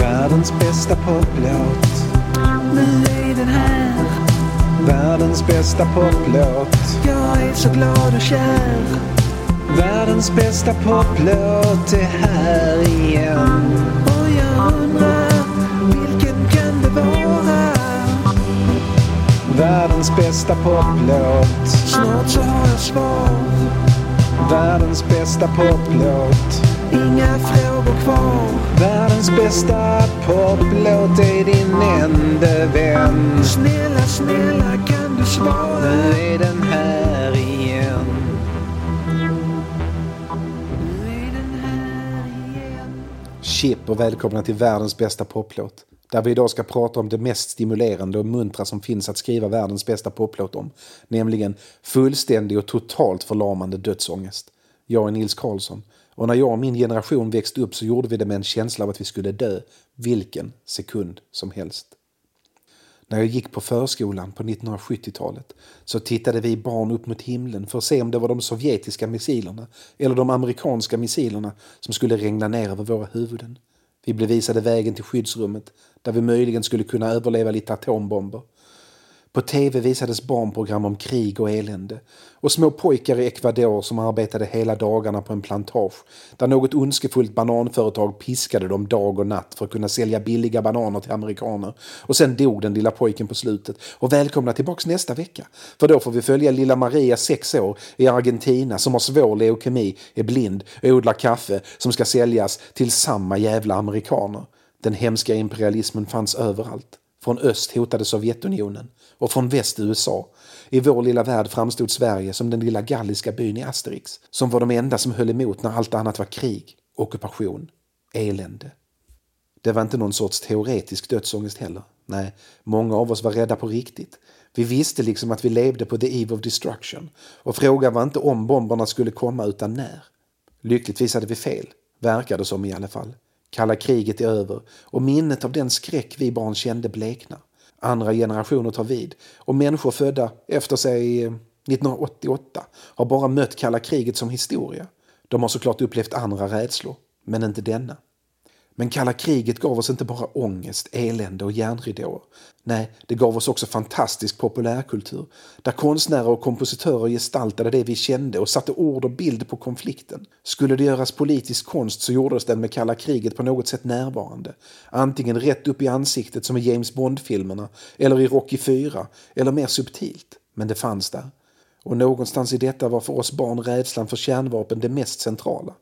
Världens bästa poplåt. Nu är den här. Världens bästa poplåt. Jag är så glad och kär. Världens bästa poplåt är här igen. Och jag undrar, vilken kan det vara? Världens bästa poplåt. Snart så har jag svar. Världens bästa poplåt. Inga frågor kvar. Världens bästa poplåt är din enda vän. Snälla, snälla kan du svara? Nu är den här igen. Nu är den här igen. Chip och välkomna till världens bästa poplåt. Där vi idag ska prata om det mest stimulerande och muntra som finns att skriva världens bästa poplåt om. Nämligen fullständig och totalt förlamande dödsångest. Jag är Nils Karlsson och när jag och min generation växte upp så gjorde vi det med en känsla av att vi skulle dö vilken sekund som helst. När jag gick på förskolan på 1970-talet så tittade vi barn upp mot himlen för att se om det var de sovjetiska missilerna eller de amerikanska missilerna som skulle regna ner över våra huvuden. Vi blev visade vägen till skyddsrummet där vi möjligen skulle kunna överleva lite atombomber. På tv visades barnprogram om krig och elände och små pojkar i Ecuador som arbetade hela dagarna på en plantage där något ondskefullt bananföretag piskade dem dag och natt för att kunna sälja billiga bananer till amerikaner. Och sen dog den lilla pojken på slutet. Och välkomna tillbaks nästa vecka. För då får vi följa lilla Maria, sex år, i Argentina som har svår leukemi, är blind och odlar kaffe som ska säljas till samma jävla amerikaner. Den hemska imperialismen fanns överallt. Från öst hotade Sovjetunionen och från väst USA. I vår lilla värld framstod Sverige som den lilla galliska byn i Asterix som var de enda som höll emot när allt annat var krig, ockupation, elände. Det var inte någon sorts teoretisk dödsångest heller. Nej, många av oss var rädda på riktigt. Vi visste liksom att vi levde på the eve of destruction och frågan var inte om bomberna skulle komma utan när. Lyckligtvis hade vi fel, verkade som i alla fall. Kalla kriget är över och minnet av den skräck vi barn kände bleknar. Andra generationer tar vid och människor födda efter sig eh, 1988 har bara mött kalla kriget som historia. De har såklart upplevt andra rädslor, men inte denna. Men kalla kriget gav oss inte bara ångest, elände och järnridåer. Nej, det gav oss också fantastisk populärkultur där konstnärer och kompositörer gestaltade det vi kände och satte ord och bild på konflikten. Skulle det göras politisk konst så gjordes den med kalla kriget på något sätt närvarande. Antingen rätt upp i ansiktet som i James Bond-filmerna eller i Rocky 4 eller mer subtilt. Men det fanns där. Och någonstans i detta var för oss barn rädslan för kärnvapen det mest centrala.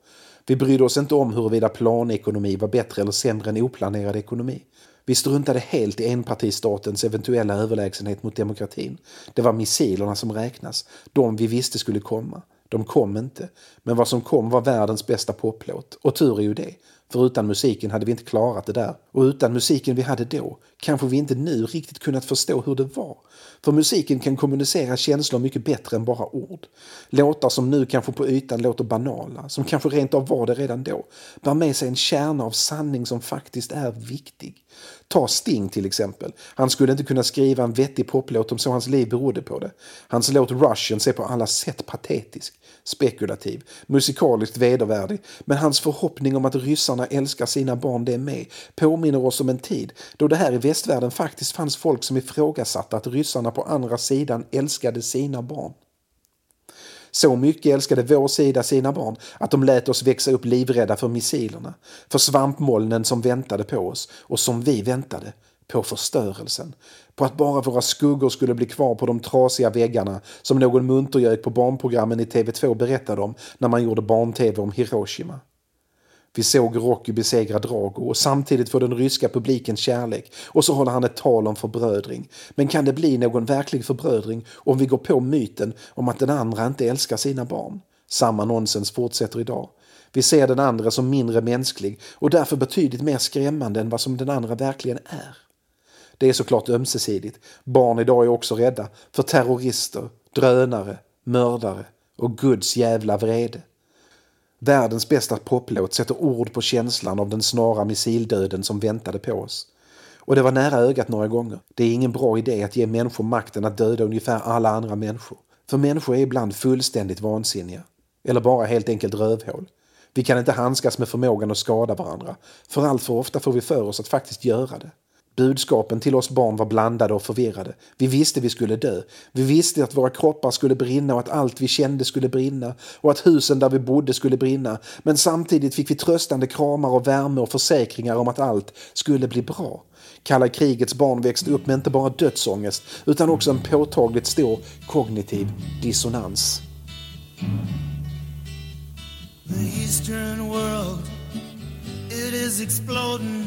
Vi brydde oss inte om huruvida planekonomi var bättre eller sämre än oplanerad ekonomi. Vi struntade helt i enpartistatens eventuella överlägsenhet mot demokratin. Det var missilerna som räknas, de vi visste skulle komma. De kom inte, men vad som kom var världens bästa poplåt. Och tur är ju det, för utan musiken hade vi inte klarat det där. Och utan musiken vi hade då kanske vi inte nu riktigt kunnat förstå hur det var. För musiken kan kommunicera känslor mycket bättre än bara ord. Låtar som nu kanske på ytan låter banala, som kanske rent av var det redan då, bär med sig en kärna av sanning som faktiskt är viktig. Ta Sting till exempel. Han skulle inte kunna skriva en vettig poplåt om så hans liv berodde på det. Hans låt Russians är på alla sätt patetisk, spekulativ, musikaliskt vedervärdig. Men hans förhoppning om att ryssarna älskar sina barn det med påminner oss om en tid då det här i västvärlden faktiskt fanns folk som ifrågasatte att ryssarna på andra sidan älskade sina barn. Så mycket älskade vår sida sina barn att de lät oss växa upp livrädda för missilerna, för svampmolnen som väntade på oss och som vi väntade på förstörelsen. På att bara våra skuggor skulle bli kvar på de trasiga väggarna som någon muntergök på barnprogrammen i TV2 berättade om när man gjorde barn-TV om Hiroshima. Vi såg Rocky besegra Drago och samtidigt få den ryska publikens kärlek och så håller han ett tal om förbrödring. Men kan det bli någon verklig förbrödring om vi går på myten om att den andra inte älskar sina barn? Samma nonsens fortsätter idag. Vi ser den andra som mindre mänsklig och därför betydligt mer skrämmande än vad som den andra verkligen är. Det är såklart ömsesidigt. Barn idag är också rädda för terrorister, drönare, mördare och Guds jävla vrede. Världens bästa poplåt sätter ord på känslan av den snara missildöden som väntade på oss. Och det var nära ögat några gånger. Det är ingen bra idé att ge människor makten att döda ungefär alla andra människor. För människor är ibland fullständigt vansinniga. Eller bara helt enkelt rövhål. Vi kan inte handskas med förmågan att skada varandra. För allt för ofta får vi för oss att faktiskt göra det. Budskapen till oss barn var blandade och förvirrade. Vi visste vi skulle dö. Vi visste att våra kroppar skulle brinna och att allt vi kände skulle brinna och att husen där vi bodde skulle brinna. Men samtidigt fick vi tröstande kramar och värme och försäkringar om att allt skulle bli bra. Kalla krigets barn växte upp med inte bara dödsångest utan också en påtagligt stor kognitiv dissonans. The Eastern world, it is exploding,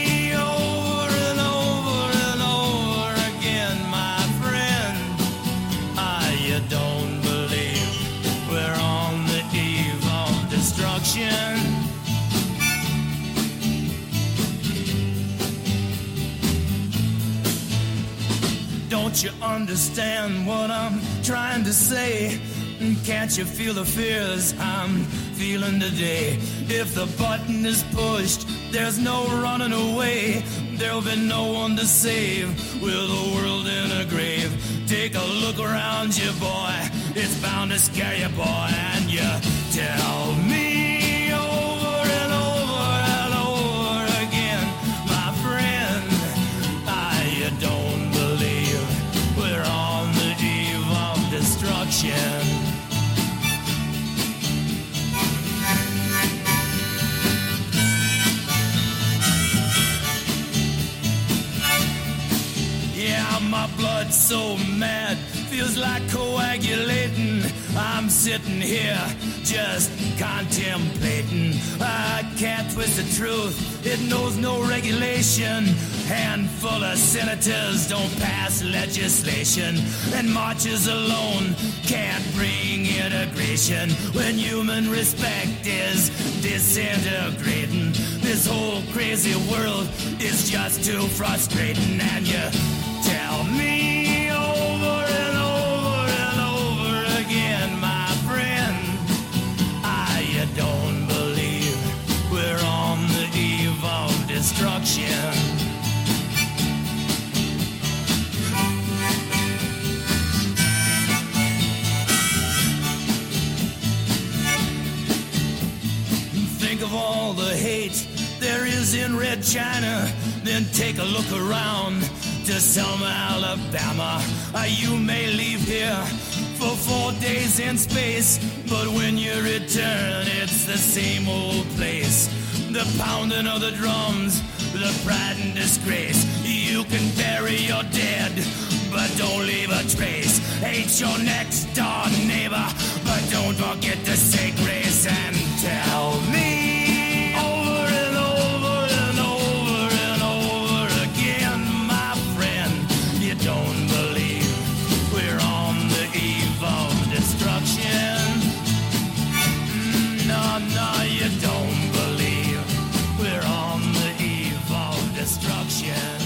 Don't you understand what I'm trying to say? Can't you feel the fears I'm feeling today? If the button is pushed, there's no running away. There'll be no one to save with the world in a grave. Take a look around you, boy. It's bound to scare you, boy. And you tell me destruction. Yeah, my blood's so mad, feels like coagulating. I'm sitting here just contemplating. I can't twist the truth, it knows no regulation. Handful of senators don't pass legislation, and marches alone can't bring integration when human respect is disintegrating. This whole crazy world is just too frustrating, and you in Red China. Then take a look around to Selma, Alabama. Uh, you may leave here for four days in space, but when you return, it's the same old place. The pounding of the drums, the pride and disgrace. You can bury your dead, but don't leave a trace. Hate your next door neighbor, but don't forget to say grace and tell me destruction.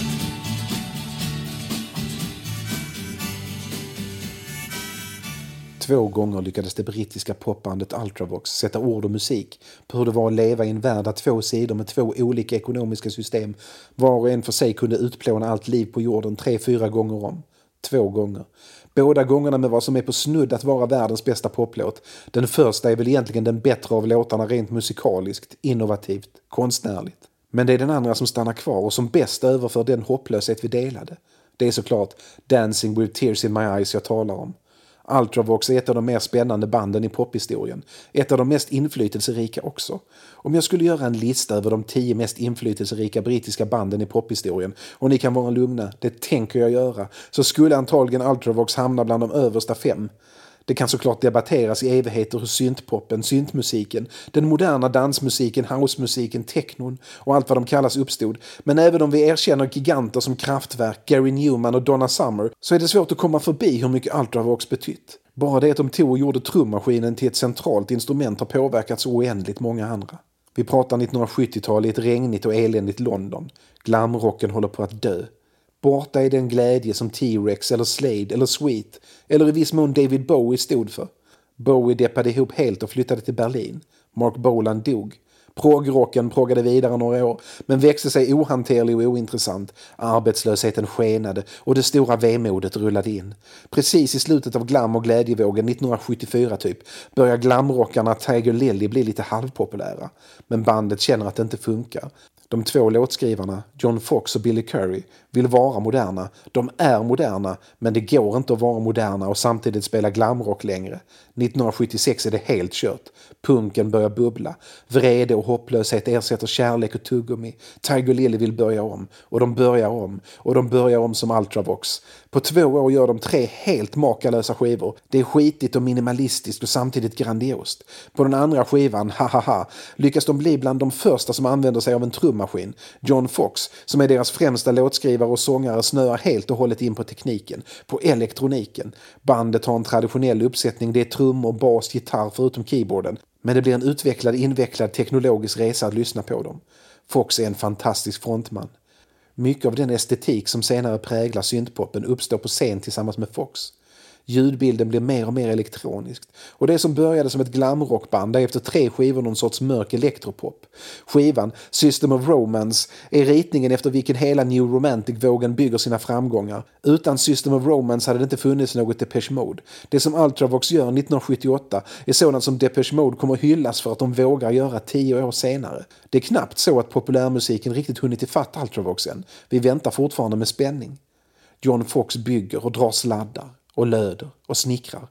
Två gånger lyckades det brittiska popbandet Ultravox sätta ord och musik på hur det var att leva i en värld där två sidor med två olika ekonomiska system var och en för sig kunde utplåna allt liv på jorden tre, fyra gånger om. Två gånger. Båda gångerna med vad som är på snudd att vara världens bästa poplåt. Den första är väl egentligen den bättre av låtarna rent musikaliskt, innovativt, konstnärligt. Men det är den andra som stannar kvar och som bäst överför den hopplöshet vi delade. Det är såklart Dancing with tears in my eyes jag talar om. Ultravox är ett av de mer spännande banden i pophistorien. Ett av de mest inflytelserika också. Om jag skulle göra en lista över de tio mest inflytelserika brittiska banden i pophistorien, och ni kan vara lugna, det tänker jag göra, så skulle antagligen Ultravox hamna bland de översta fem. Det kan såklart debatteras i evigheter hur syntpoppen, syntmusiken, den moderna dansmusiken, housemusiken, technon och allt vad de kallas uppstod. Men även om vi erkänner giganter som Kraftwerk, Gary Newman och Donna Summer så är det svårt att komma förbi hur mycket Ultravox betytt. Bara det att de tog och gjorde trummaskinen till ett centralt instrument har påverkat så oändligt många andra. Vi pratar 1970-tal i ett regnigt och eländigt London. Glamrocken håller på att dö. Borta är den glädje som T-Rex eller Slade eller Sweet eller i viss mån David Bowie stod för. Bowie deppade ihop helt och flyttade till Berlin. Mark Bolan dog. Progrocken proggade vidare några år, men växte sig ohanterlig och ointressant. Arbetslösheten skenade och det stora vemodet rullade in. Precis i slutet av glam och glädjevågen 1974 typ börjar glamrockarna Tiger Lily bli lite halvpopulära. Men bandet känner att det inte funkar. De två låtskrivarna, John Fox och Billy Curry, vill vara moderna. De är moderna, men det går inte att vara moderna och samtidigt spela glamrock längre. 1976 är det helt kört. Punken börjar bubbla. Vrede och hopplöshet ersätter kärlek och tuggummi. Tiger Lily vill börja om. Och de börjar om. Och de börjar om som Ultravox. På två år gör de tre helt makalösa skivor. Det är skitigt och minimalistiskt och samtidigt grandiost. På den andra skivan, hahaha, lyckas de bli bland de första som använder sig av en trummaskin. John Fox, som är deras främsta låtskrivare och sångare, snöar helt och hållet in på tekniken, på elektroniken. Bandet har en traditionell uppsättning, det är trummor, bas, gitarr förutom keyboarden. Men det blir en utvecklad, invecklad teknologisk resa att lyssna på dem. Fox är en fantastisk frontman. Mycket av den estetik som senare präglar syntpopen uppstår på scen tillsammans med Fox. Ljudbilden blir mer och mer elektronisk. Och det som började som ett glamrockband är efter tre skivor någon sorts mörk elektropop. Skivan, System of Romance, är ritningen efter vilken hela New Romantic-vågen bygger sina framgångar. Utan System of Romance hade det inte funnits något Depeche Mode. Det som Ultravox gör 1978 är sådant som Depeche Mode kommer hyllas för att de vågar göra tio år senare. Det är knappt så att populärmusiken riktigt hunnit ifatt Ultravox än. Vi väntar fortfarande med spänning. John Fox bygger och drar sladdar och löder och snickrar.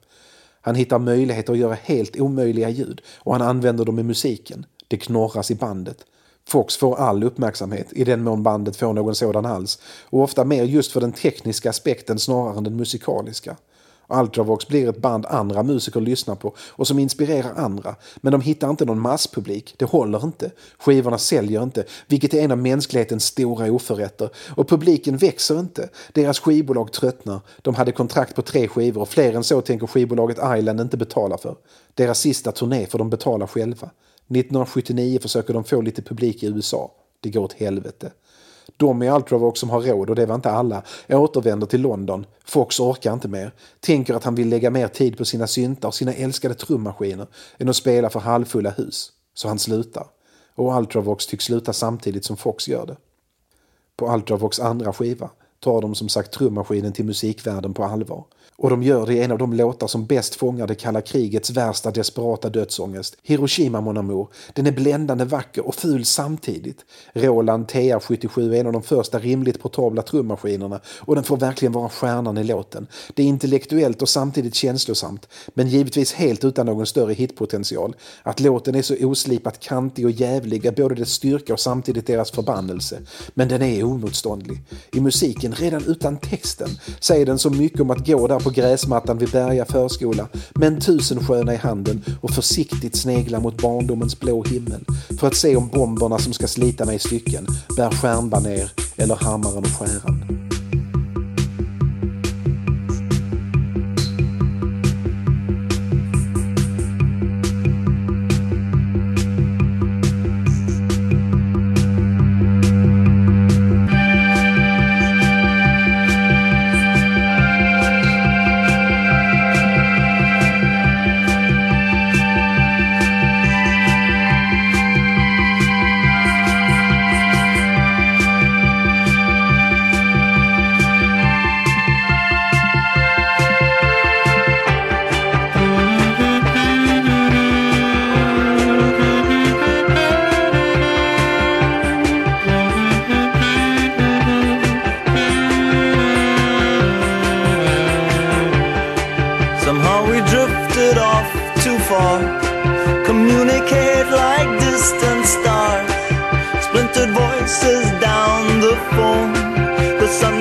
Han hittar möjligheter att göra helt omöjliga ljud och han använder dem i musiken. Det knorras i bandet. Fox får all uppmärksamhet, i den mån bandet får någon sådan alls, och ofta mer just för den tekniska aspekten snarare än den musikaliska. Ultravox blir ett band andra musiker lyssnar på och som inspirerar andra. Men de hittar inte någon masspublik. Det håller inte. Skivorna säljer inte, vilket är en av mänsklighetens stora oförrätter. Och publiken växer inte. Deras skivbolag tröttnar. De hade kontrakt på tre skivor och fler än så tänker skivbolaget Island inte betala för. Deras sista turné får de betala själva. 1979 försöker de få lite publik i USA. Det går åt helvete. De i Ultravox som har råd, och det var inte alla, återvänder till London. Fox orkar inte mer. Tänker att han vill lägga mer tid på sina syntar och sina älskade trummaskiner än att spela för halvfulla hus. Så han slutar. Och Ultravox tycks sluta samtidigt som Fox gör det. På Ultravox andra skiva tar de som sagt trummaskinen till musikvärlden på allvar. Och de gör det i en av de låtar som bäst fångar det kalla krigets värsta desperata dödsångest. Hiroshima Mon Amour. Den är bländande vacker och ful samtidigt. Roland TR-77 är en av de första rimligt portabla trummaskinerna och den får verkligen vara stjärnan i låten. Det är intellektuellt och samtidigt känslosamt, men givetvis helt utan någon större hitpotential. Att låten är så oslipat kantig och jävlig är både dess styrka och samtidigt deras förbannelse. Men den är oemotståndlig. I musiken, redan utan texten, säger den så mycket om att gå där på gräsmattan vid Berga förskola med en tusensköna i handen och försiktigt sneglar mot barndomens blå himmel för att se om bomberna som ska slita mig i stycken bär stjärnbaner eller hammaren och skäran.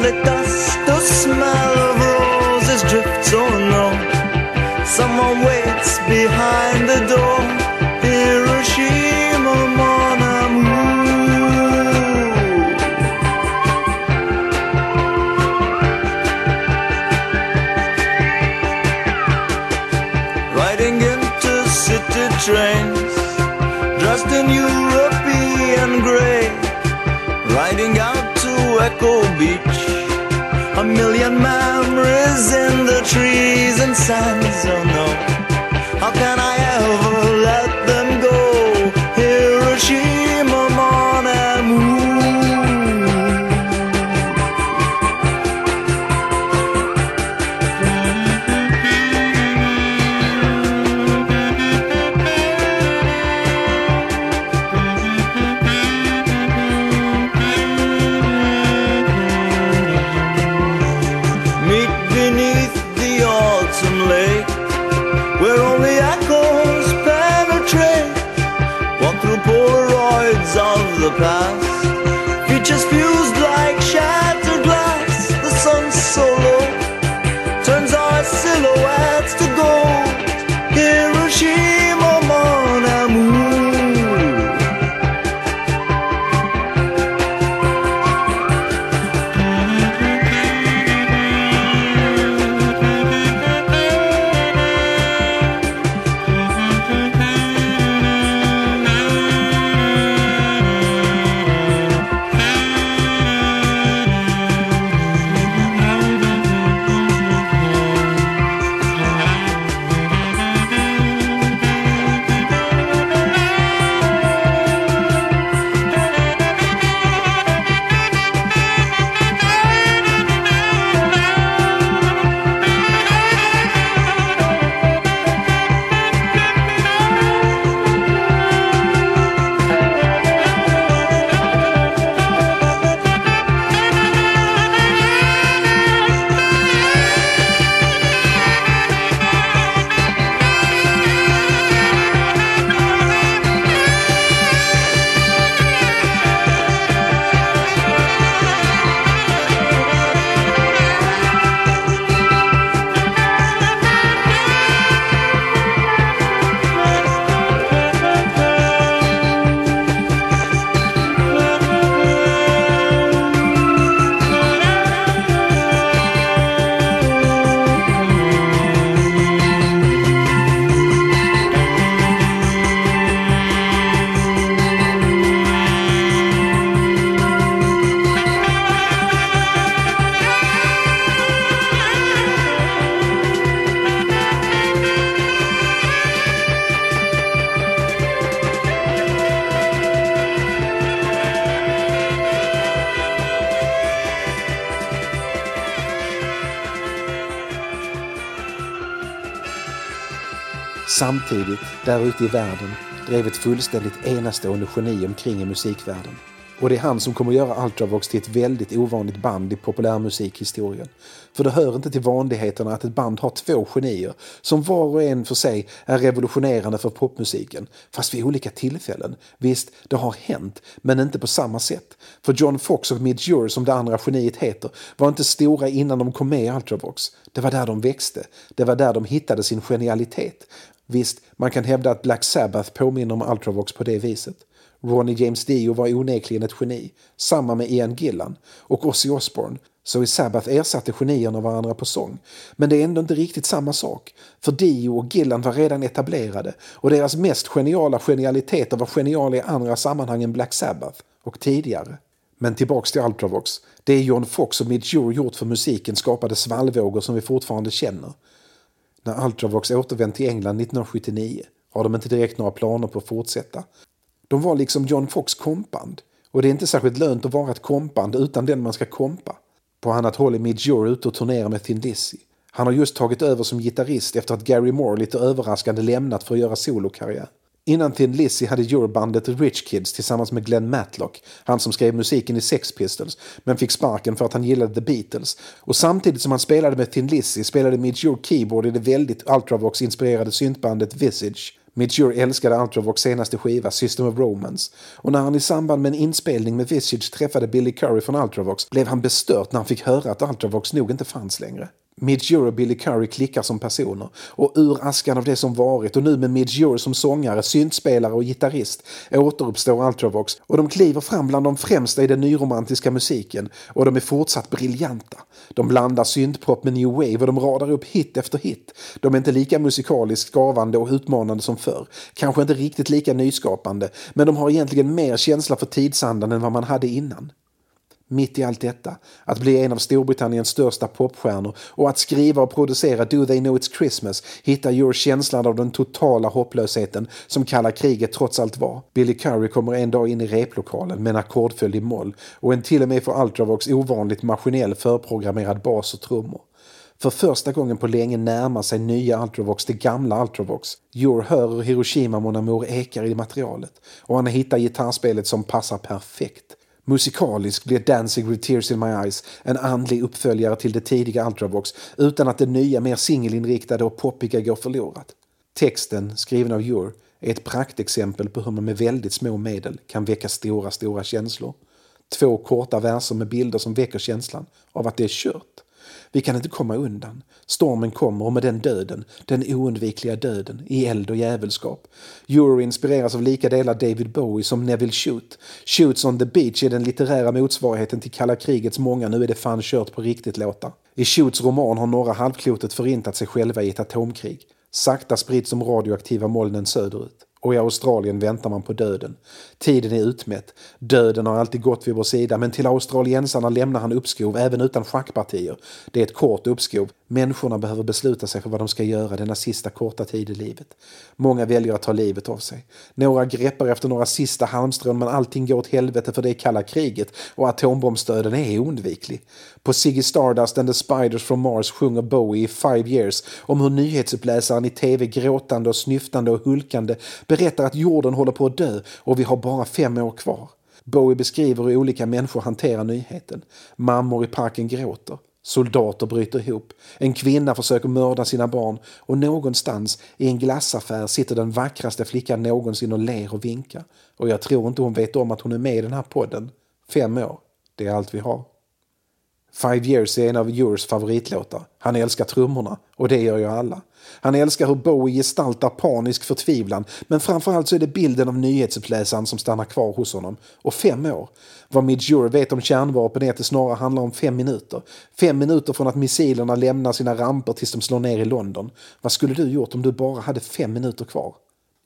The dust, the smell of roses drifts unknown. Someone waits behind the door. Million in the trees and sands, oh no. How can I Samtidigt, där ute i världen, drev ett fullständigt enastående geni omkring i musikvärlden. Och det är han som kommer att göra Ultravox till ett väldigt ovanligt band i populärmusikhistorien. För det hör inte till vanligheterna att ett band har två genier som var och en för sig är revolutionerande för popmusiken. Fast vid olika tillfällen. Visst, det har hänt, men inte på samma sätt. För John Fox och Midge som det andra geniet heter, var inte stora innan de kom med i Ultravox. Det var där de växte. Det var där de hittade sin genialitet. Visst, man kan hävda att Black Sabbath påminner om Ultravox på det viset. Ronnie James Dio var onekligen ett geni. Samma med Ian Gillan och Ozzy Osbourne. Så i Sabbath ersatte genierna varandra på sång. Men det är ändå inte riktigt samma sak. För Dio och Gillan var redan etablerade och deras mest geniala genialiteter var geniala i andra sammanhang än Black Sabbath och tidigare. Men tillbaks till Ultravox. Det John Fox och Midge Jure gjort för musiken skapade svallvågor som vi fortfarande känner. När Ultravox återvänt till England 1979 har de inte direkt några planer på att fortsätta. De var liksom John Fox kompband. Och det är inte särskilt lönt att vara ett kompband utan den man ska kompa. På annat håll är Midge ute och turnerar med Thin Lizzy. Han har just tagit över som gitarrist efter att Gary Moore lite överraskande lämnat för att göra solokarriär. Innan Thin Lizzy hade Eurobandet Rich Kids tillsammans med Glenn Matlock, han som skrev musiken i Sex Pistols, men fick sparken för att han gillade The Beatles. Och samtidigt som han spelade med Thin Lizzy spelade Midgeure keyboard i det väldigt Ultravox-inspirerade syntbandet Visage. Midgeure älskade Ultravox senaste skiva System of Romance och när han i samband med en inspelning med Visage träffade Billy Curry från Ultravox blev han bestört när han fick höra att Ultravox nog inte fanns längre. Midge och Billy Curry klickar som personer och ur askan av det som varit och nu med Midge som sångare, syntspelare och gitarrist återuppstår Ultravox och de kliver fram bland de främsta i den nyromantiska musiken och de är fortsatt briljanta. De blandar syntpop med new wave och de radar upp hit efter hit. De är inte lika musikaliskt skavande och utmanande som förr. Kanske inte riktigt lika nyskapande, men de har egentligen mer känsla för tidsandan än vad man hade innan. Mitt i allt detta, att bli en av Storbritanniens största popstjärnor och att skriva och producera Do They Know It's Christmas hittar Your känslan av den totala hopplösheten som kalla kriget trots allt var. Billy Curry kommer en dag in i replokalen med en ackordföljd i moll och en till och med för Ultravox ovanligt maskinell förprogrammerad bas och trummor. För första gången på länge närmar sig nya Ultravox det gamla Ultravox. Your hör hur Hiroshima Mon Amour ekar i materialet och han hittar gitarrspelet som passar perfekt. Musikalisk blir Dancing with Tears in My Eyes en andlig uppföljare till det tidiga Ultravox utan att det nya mer singelinriktade och poppiga går förlorat. Texten, skriven av Your, är ett praktexempel på hur man med väldigt små medel kan väcka stora, stora känslor. Två korta verser med bilder som väcker känslan av att det är kört. Vi kan inte komma undan. Stormen kommer och med den döden, den oundvikliga döden, i eld och djävulskap. Euro inspireras av lika delar David Bowie som Neville Shute. Shoots on the Beach är den litterära motsvarigheten till kalla krigets många nu är det fan kört på riktigt-låtar. I Shoots roman har norra halvklotet förintat sig själva i ett atomkrig. Sakta sprids de radioaktiva molnen söderut och i Australien väntar man på döden. Tiden är utmätt. Döden har alltid gått vid vår sida men till australiensarna lämnar han uppskov även utan schackpartier. Det är ett kort uppskov. Människorna behöver besluta sig för vad de ska göra denna sista korta tid i livet. Många väljer att ta livet av sig. Några greppar efter några sista halmstrån men allting går åt helvete för det är kalla kriget och atombombsdöden är oundviklig. På Ziggy Stardust and the Spiders from Mars sjunger Bowie i Five Years om hur nyhetsuppläsaren i tv gråtande och snyftande och hulkande berättar att jorden håller på att dö och vi har bara fem år kvar. Bowie beskriver hur olika människor hanterar nyheten. Mammor i parken gråter. Soldater bryter ihop. En kvinna försöker mörda sina barn och någonstans i en glassaffär sitter den vackraste flickan någonsin och ler och vinkar. Och jag tror inte hon vet om att hon är med i den här podden. Fem år, det är allt vi har. Five Years är en av Yours favoritlåtar. Han älskar trummorna och det gör ju alla. Han älskar hur Bowie gestaltar panisk förtvivlan men framförallt så är det bilden av nyhetsuppläsaren som stannar kvar hos honom. Och fem år. Vad Midge vet om kärnvapen är att det snarare handlar om fem minuter. Fem minuter från att missilerna lämnar sina ramper tills de slår ner i London. Vad skulle du gjort om du bara hade fem minuter kvar?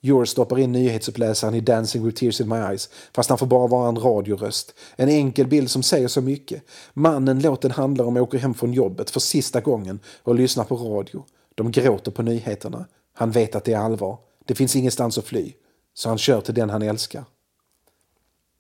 Ure stoppar in nyhetsuppläsaren i Dancing with tears in my eyes fast han får bara vara en radioröst. En enkel bild som säger så mycket. Mannen låten handlar om åker hem från jobbet för sista gången och lyssnar på radio. De gråter på nyheterna. Han vet att det är allvar. Det finns ingenstans att fly. Så han kör till den han älskar.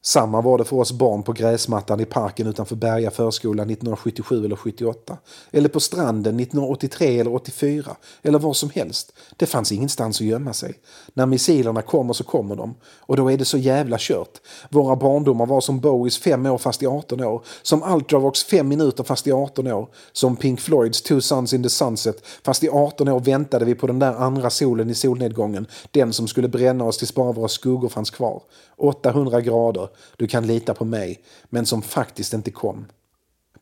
Samma var det för oss barn på gräsmattan i parken utanför Berga förskola 1977 eller 78. Eller på stranden 1983 eller 84. Eller var som helst. Det fanns ingenstans att gömma sig. När missilerna kommer så kommer de. Och då är det så jävla kört. Våra barndomar var som Bowies fem år fast i 18 år. Som Ultravox fem minuter fast i 18 år. Som Pink Floyds Two Suns in the Sunset. Fast i 18 år väntade vi på den där andra solen i solnedgången. Den som skulle bränna oss tills bara våra skuggor fanns kvar. 800 grader, du kan lita på mig, men som faktiskt inte kom.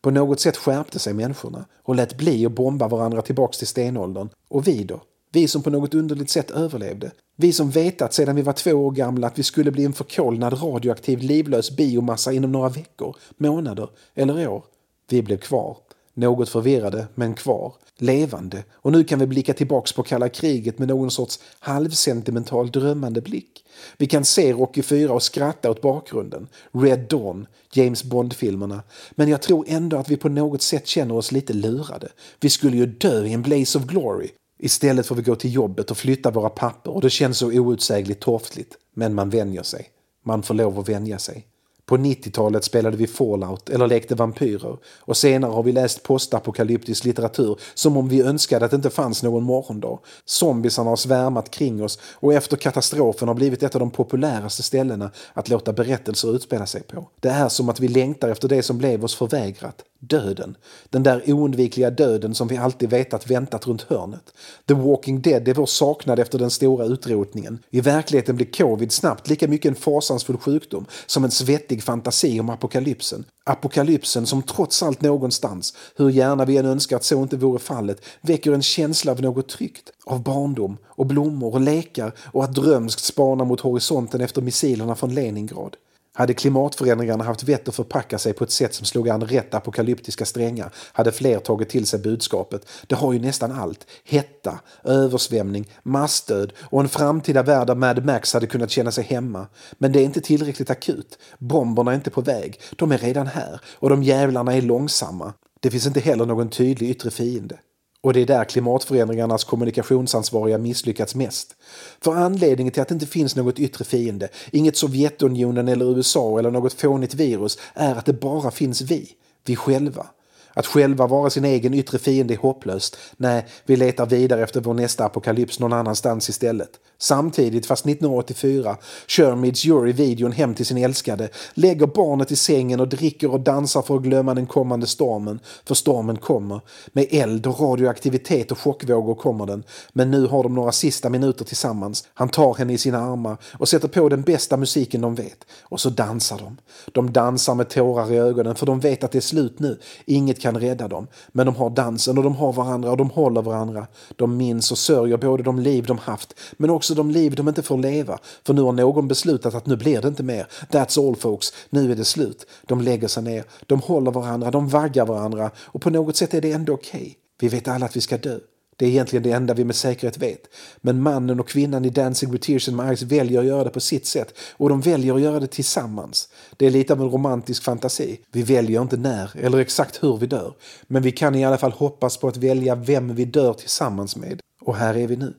På något sätt skärpte sig människorna och lät bli att bomba varandra tillbaks till stenåldern. Och vi då? Vi som på något underligt sätt överlevde. Vi som vetat sedan vi var två år gamla att vi skulle bli en förkolnad radioaktiv livlös biomassa inom några veckor, månader eller år. Vi blev kvar. Något förvirrade, men kvar. Levande. Och nu kan vi blicka tillbaks på kalla kriget med någon sorts halvsentimental drömmande blick. Vi kan se Rocky 4 och skratta åt bakgrunden. Red Dawn, James Bond-filmerna. Men jag tror ändå att vi på något sätt känner oss lite lurade. Vi skulle ju dö i en blaze of glory. Istället får vi gå till jobbet och flytta våra papper och det känns så outsägligt torftigt. Men man vänjer sig. Man får lov att vänja sig. På 90-talet spelade vi Fallout eller lekte vampyrer och senare har vi läst postapokalyptisk litteratur som om vi önskade att det inte fanns någon morgondag. Zombisarna har svärmat kring oss och efter katastrofen har blivit ett av de populäraste ställena att låta berättelser utspela sig på. Det är som att vi längtar efter det som blev oss förvägrat. Döden. Den där oundvikliga döden som vi alltid vetat väntat runt hörnet. The Walking Dead är vår saknad efter den stora utrotningen. I verkligheten blir covid snabbt lika mycket en fasansfull sjukdom som en svettig fantasi om apokalypsen. Apokalypsen som trots allt någonstans, hur gärna vi än önskar att så inte vore fallet, väcker en känsla av något tryggt. Av barndom och blommor och lekar och att drömskt spana mot horisonten efter missilerna från Leningrad. Hade klimatförändringarna haft vett att förpacka sig på ett sätt som slog an rätt apokalyptiska strängar hade fler tagit till sig budskapet. Det har ju nästan allt. Hetta, översvämning, massdöd och en framtida värld där Mad Max hade kunnat känna sig hemma. Men det är inte tillräckligt akut. Bomberna är inte på väg. De är redan här och de jävlarna är långsamma. Det finns inte heller någon tydlig yttre fiende. Och det är där klimatförändringarnas kommunikationsansvariga misslyckats mest. För anledningen till att det inte finns något yttre fiende, inget Sovjetunionen eller USA eller något fånigt virus, är att det bara finns vi, vi själva. Att själva vara sin egen yttre fiende är hopplöst. Nej, vi letar vidare efter vår nästa apokalyps någon annanstans istället. Samtidigt, fast 1984, kör Midge videon hem till sin älskade, lägger barnet i sängen och dricker och dansar för att glömma den kommande stormen. För stormen kommer. Med eld och radioaktivitet och chockvågor kommer den. Men nu har de några sista minuter tillsammans. Han tar henne i sina armar och sätter på den bästa musiken de vet. Och så dansar de. De dansar med tårar i ögonen för de vet att det är slut nu. Inget kan rädda dem. Men de har dansen och de har varandra och de håller varandra. De minns och sörjer både de liv de haft men också Alltså, de liv de inte får leva. För nu har någon beslutat att nu blir det inte mer. That's all folks, nu är det slut. De lägger sig ner, de håller varandra, de vaggar varandra och på något sätt är det ändå okej. Okay. Vi vet alla att vi ska dö. Det är egentligen det enda vi med säkerhet vet. Men mannen och kvinnan i Dancing with Tears and Eyes väljer att göra det på sitt sätt och de väljer att göra det tillsammans. Det är lite av en romantisk fantasi. Vi väljer inte när eller exakt hur vi dör. Men vi kan i alla fall hoppas på att välja vem vi dör tillsammans med. Och här är vi nu.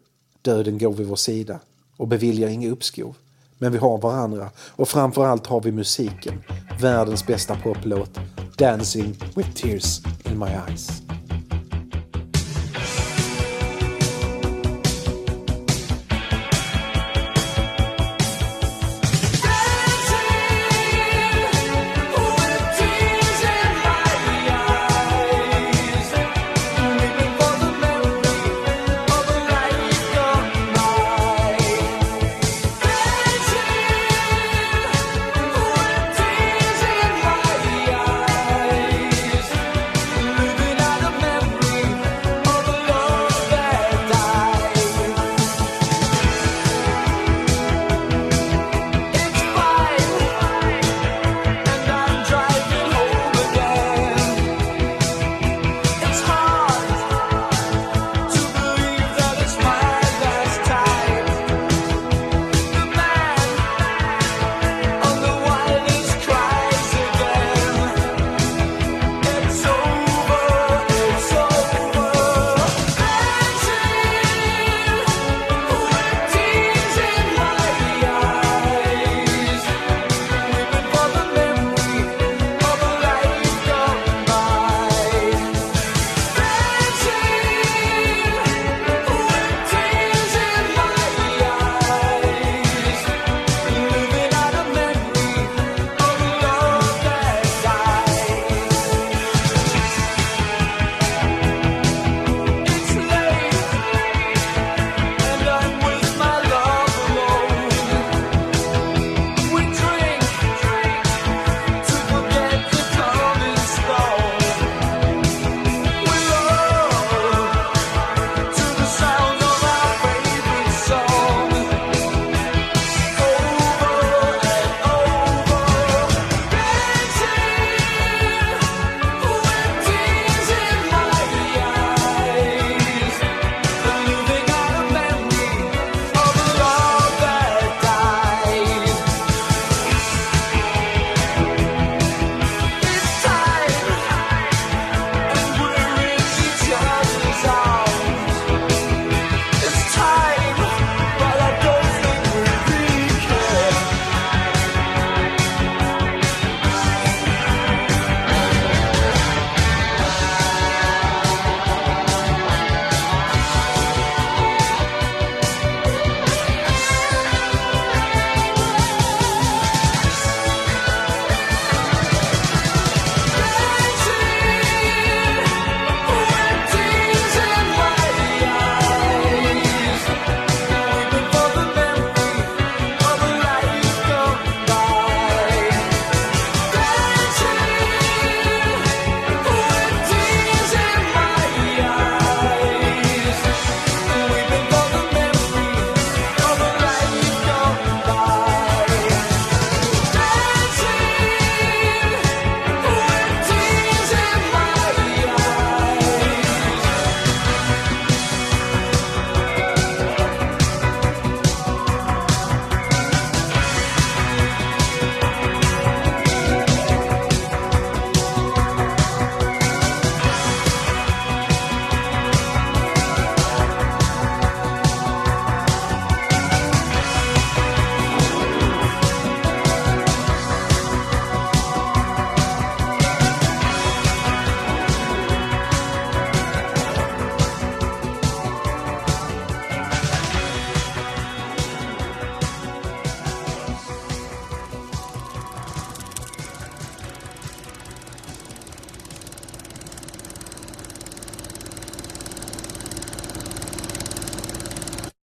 Döden går vid vår sida och beviljar inga uppskov. Men vi har varandra och framförallt har vi musiken. Världens bästa poplåt. Dancing with tears in my eyes.